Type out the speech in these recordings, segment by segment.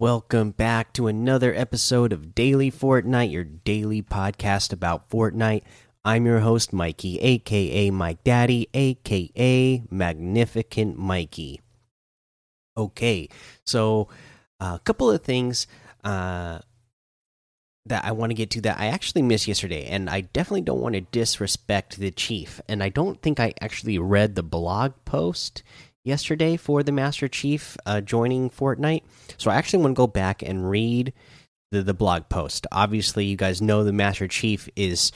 Welcome back to another episode of Daily Fortnite, your daily podcast about Fortnite. I'm your host, Mikey, aka Mike Daddy, aka Magnificent Mikey. Okay, so a couple of things uh, that I want to get to that I actually missed yesterday, and I definitely don't want to disrespect the chief. And I don't think I actually read the blog post yesterday for the Master Chief uh, joining Fortnite. So I actually want to go back and read the, the blog post. Obviously, you guys know the Master Chief is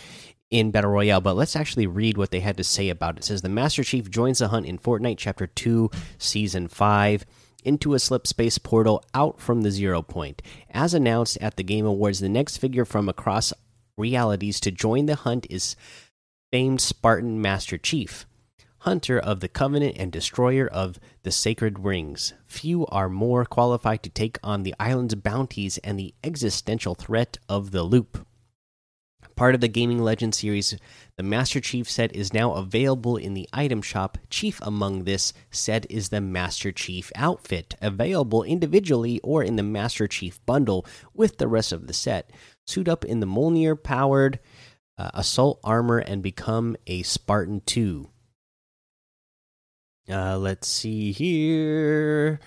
in Battle Royale, but let's actually read what they had to say about it. It says the Master Chief joins the hunt in Fortnite Chapter 2, Season 5 into a slip space portal out from the zero point. As announced at the Game Awards, the next figure from across realities to join the hunt is famed Spartan Master Chief hunter of the covenant and destroyer of the sacred rings. Few are more qualified to take on the island's bounties and the existential threat of the loop. Part of the Gaming Legend series, the Master Chief set is now available in the item shop. Chief among this set is the Master Chief outfit, available individually or in the Master Chief bundle with the rest of the set. Suit up in the Mjolnir powered uh, assault armor and become a Spartan 2. Uh, let's see here.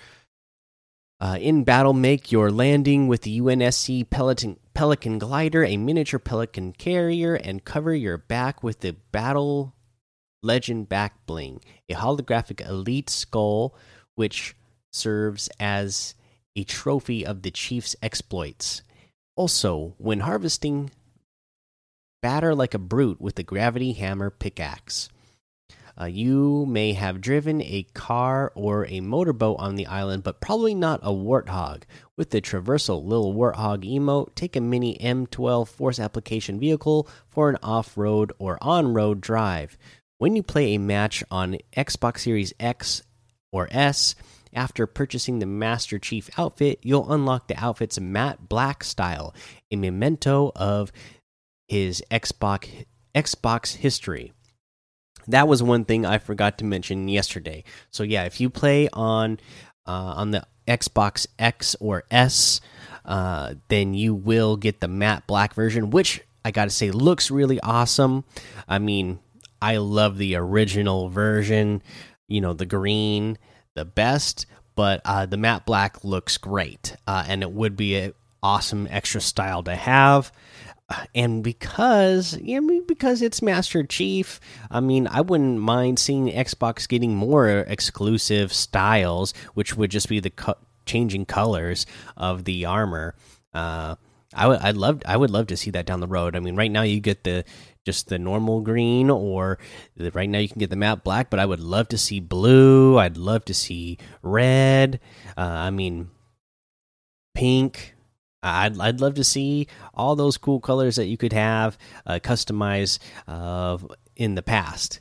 Uh, in battle, make your landing with the UNSC Pelican, Pelican glider, a miniature Pelican carrier, and cover your back with the Battle Legend back bling, a holographic elite skull, which serves as a trophy of the chief's exploits. Also, when harvesting, batter like a brute with the gravity hammer pickaxe. Uh, you may have driven a car or a motorboat on the island, but probably not a warthog. With the traversal Little Warthog emote, take a mini M12 force application vehicle for an off road or on road drive. When you play a match on Xbox Series X or S, after purchasing the Master Chief outfit, you'll unlock the outfit's matte black style, a memento of his Xbox Xbox history that was one thing I forgot to mention yesterday. So yeah, if you play on uh, on the Xbox X or S, uh, then you will get the matte black version, which I got to say looks really awesome. I mean, I love the original version. You know, the green, the best, but uh, the matte black looks great, uh, and it would be an awesome extra style to have and because yeah, because it's Master Chief, I mean, I wouldn't mind seeing Xbox getting more exclusive styles, which would just be the co changing colors of the armor. Uh, I would, I'd love, I would love to see that down the road. I mean, right now you get the just the normal green, or the, right now you can get the matte black, but I would love to see blue. I'd love to see red. Uh, I mean, pink I'd I'd love to see all those cool colors that you could have uh, customize uh, in the past.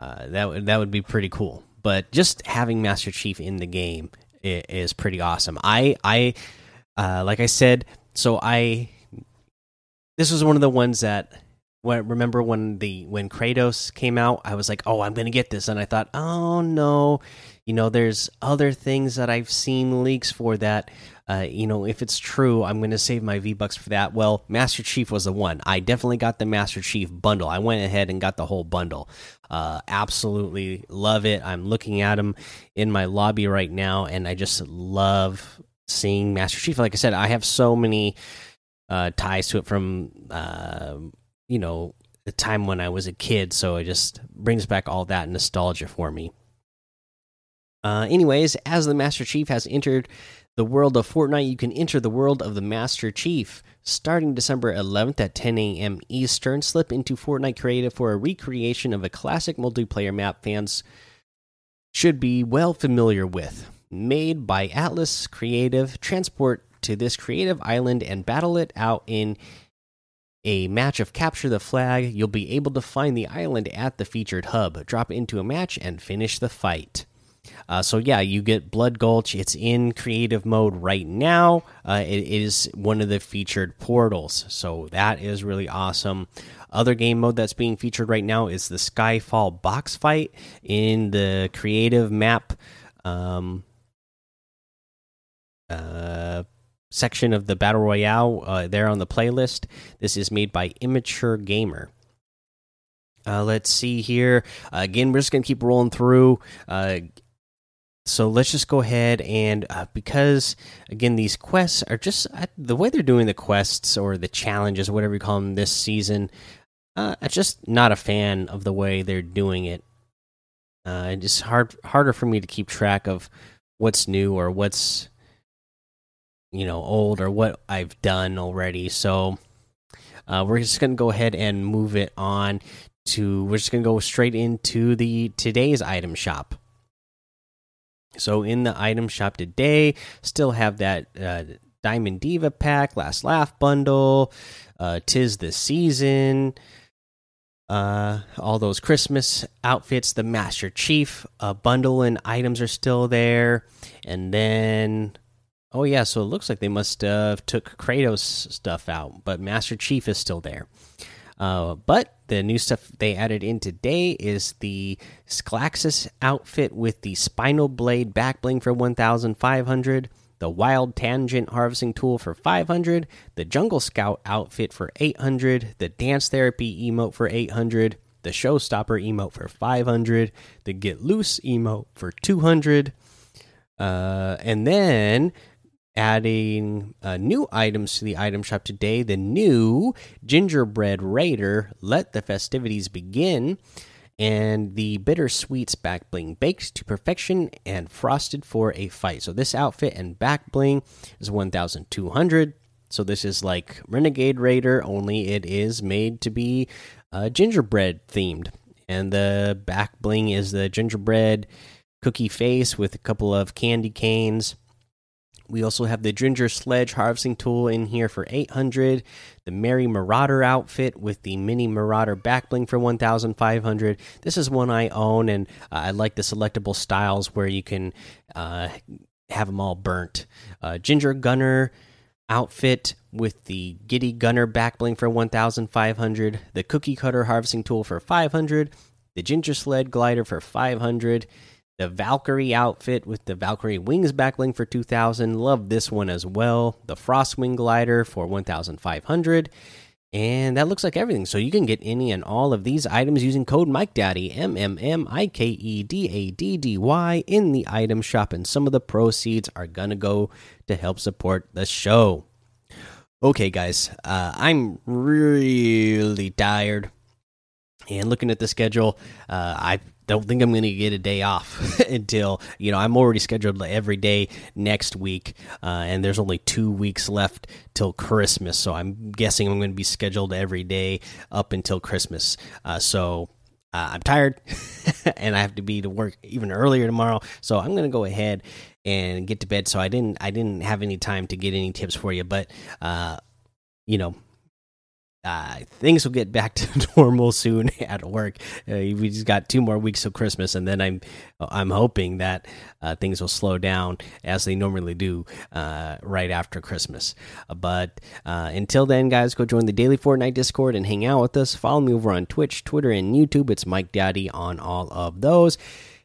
Uh, that would that would be pretty cool. But just having Master Chief in the game is, is pretty awesome. I I uh, like I said, so I this was one of the ones that when remember when the when Kratos came out, I was like, oh, I'm gonna get this, and I thought, oh no, you know, there's other things that I've seen leaks for that uh, you know, if it's true, I'm going to save my V Bucks for that. Well, Master Chief was the one. I definitely got the Master Chief bundle. I went ahead and got the whole bundle. Uh, absolutely love it. I'm looking at him in my lobby right now, and I just love seeing Master Chief. Like I said, I have so many uh, ties to it from, uh, you know, the time when I was a kid. So it just brings back all that nostalgia for me. Uh, anyways, as the Master Chief has entered the world of Fortnite, you can enter the world of the Master Chief. Starting December 11th at 10 a.m. Eastern, slip into Fortnite Creative for a recreation of a classic multiplayer map fans should be well familiar with. Made by Atlas Creative, transport to this creative island and battle it out in a match of Capture the Flag. You'll be able to find the island at the featured hub, drop into a match, and finish the fight. Uh, so yeah, you get Blood Gulch. It's in creative mode right now. Uh, it is one of the featured portals, so that is really awesome. Other game mode that's being featured right now is the Skyfall box fight in the creative map. Um, uh, section of the battle royale uh, there on the playlist. This is made by Immature Gamer. Uh, let's see here. Uh, again, we're just gonna keep rolling through. Uh, so let's just go ahead and uh, because again these quests are just the way they're doing the quests or the challenges, whatever you call them this season. Uh, I'm just not a fan of the way they're doing it. It's hard harder for me to keep track of what's new or what's you know old or what I've done already. So uh, we're just gonna go ahead and move it on to. We're just gonna go straight into the today's item shop. So in the item shop today, still have that uh, Diamond Diva pack, Last Laugh bundle, uh, Tis the Season, uh, all those Christmas outfits, the Master Chief uh, bundle and items are still there, and then oh yeah, so it looks like they must have took Kratos stuff out, but Master Chief is still there. Uh, but the new stuff they added in today is the Sklaxis outfit with the Spinal Blade back bling for 1,500, the Wild Tangent harvesting tool for 500, the Jungle Scout outfit for 800, the Dance Therapy emote for 800, the Showstopper emote for 500, the Get Loose emote for 200. Uh, and then adding uh, new items to the item shop today. The new gingerbread raider, let the festivities begin, and the bittersweets back bling baked to perfection and frosted for a fight. So this outfit and back bling is 1,200. So this is like Renegade Raider, only it is made to be uh, gingerbread themed, and the back bling is the gingerbread cookie face with a couple of candy canes we also have the Ginger Sledge harvesting tool in here for 800. The Merry Marauder outfit with the Mini Marauder backbling for 1,500. This is one I own, and uh, I like the selectable styles where you can uh, have them all burnt. Uh, Ginger Gunner outfit with the Giddy Gunner backbling for 1,500. The Cookie Cutter harvesting tool for 500. The Ginger Sled glider for 500 the Valkyrie outfit with the Valkyrie wings backbling for 2000. Love this one as well. The Frostwing glider for 1500. And that looks like everything. So you can get any and all of these items using code MikeDaddy, M M M I K E D A D D Y, in the item shop. And some of the proceeds are going to go to help support the show. Okay, guys, uh, I'm really tired. And looking at the schedule, uh, I don't think I'm going to get a day off until you know I'm already scheduled every day next week, uh, and there's only two weeks left till Christmas. So I'm guessing I'm going to be scheduled every day up until Christmas. Uh, so uh, I'm tired, and I have to be to work even earlier tomorrow. So I'm going to go ahead and get to bed. So I didn't I didn't have any time to get any tips for you, but uh, you know uh, things will get back to normal soon at work. Uh, we just got two more weeks of Christmas, and then I'm I'm hoping that uh, things will slow down as they normally do uh, right after Christmas. Uh, but uh, until then, guys, go join the daily Fortnite Discord and hang out with us. Follow me over on Twitch, Twitter, and YouTube. It's Mike Daddy on all of those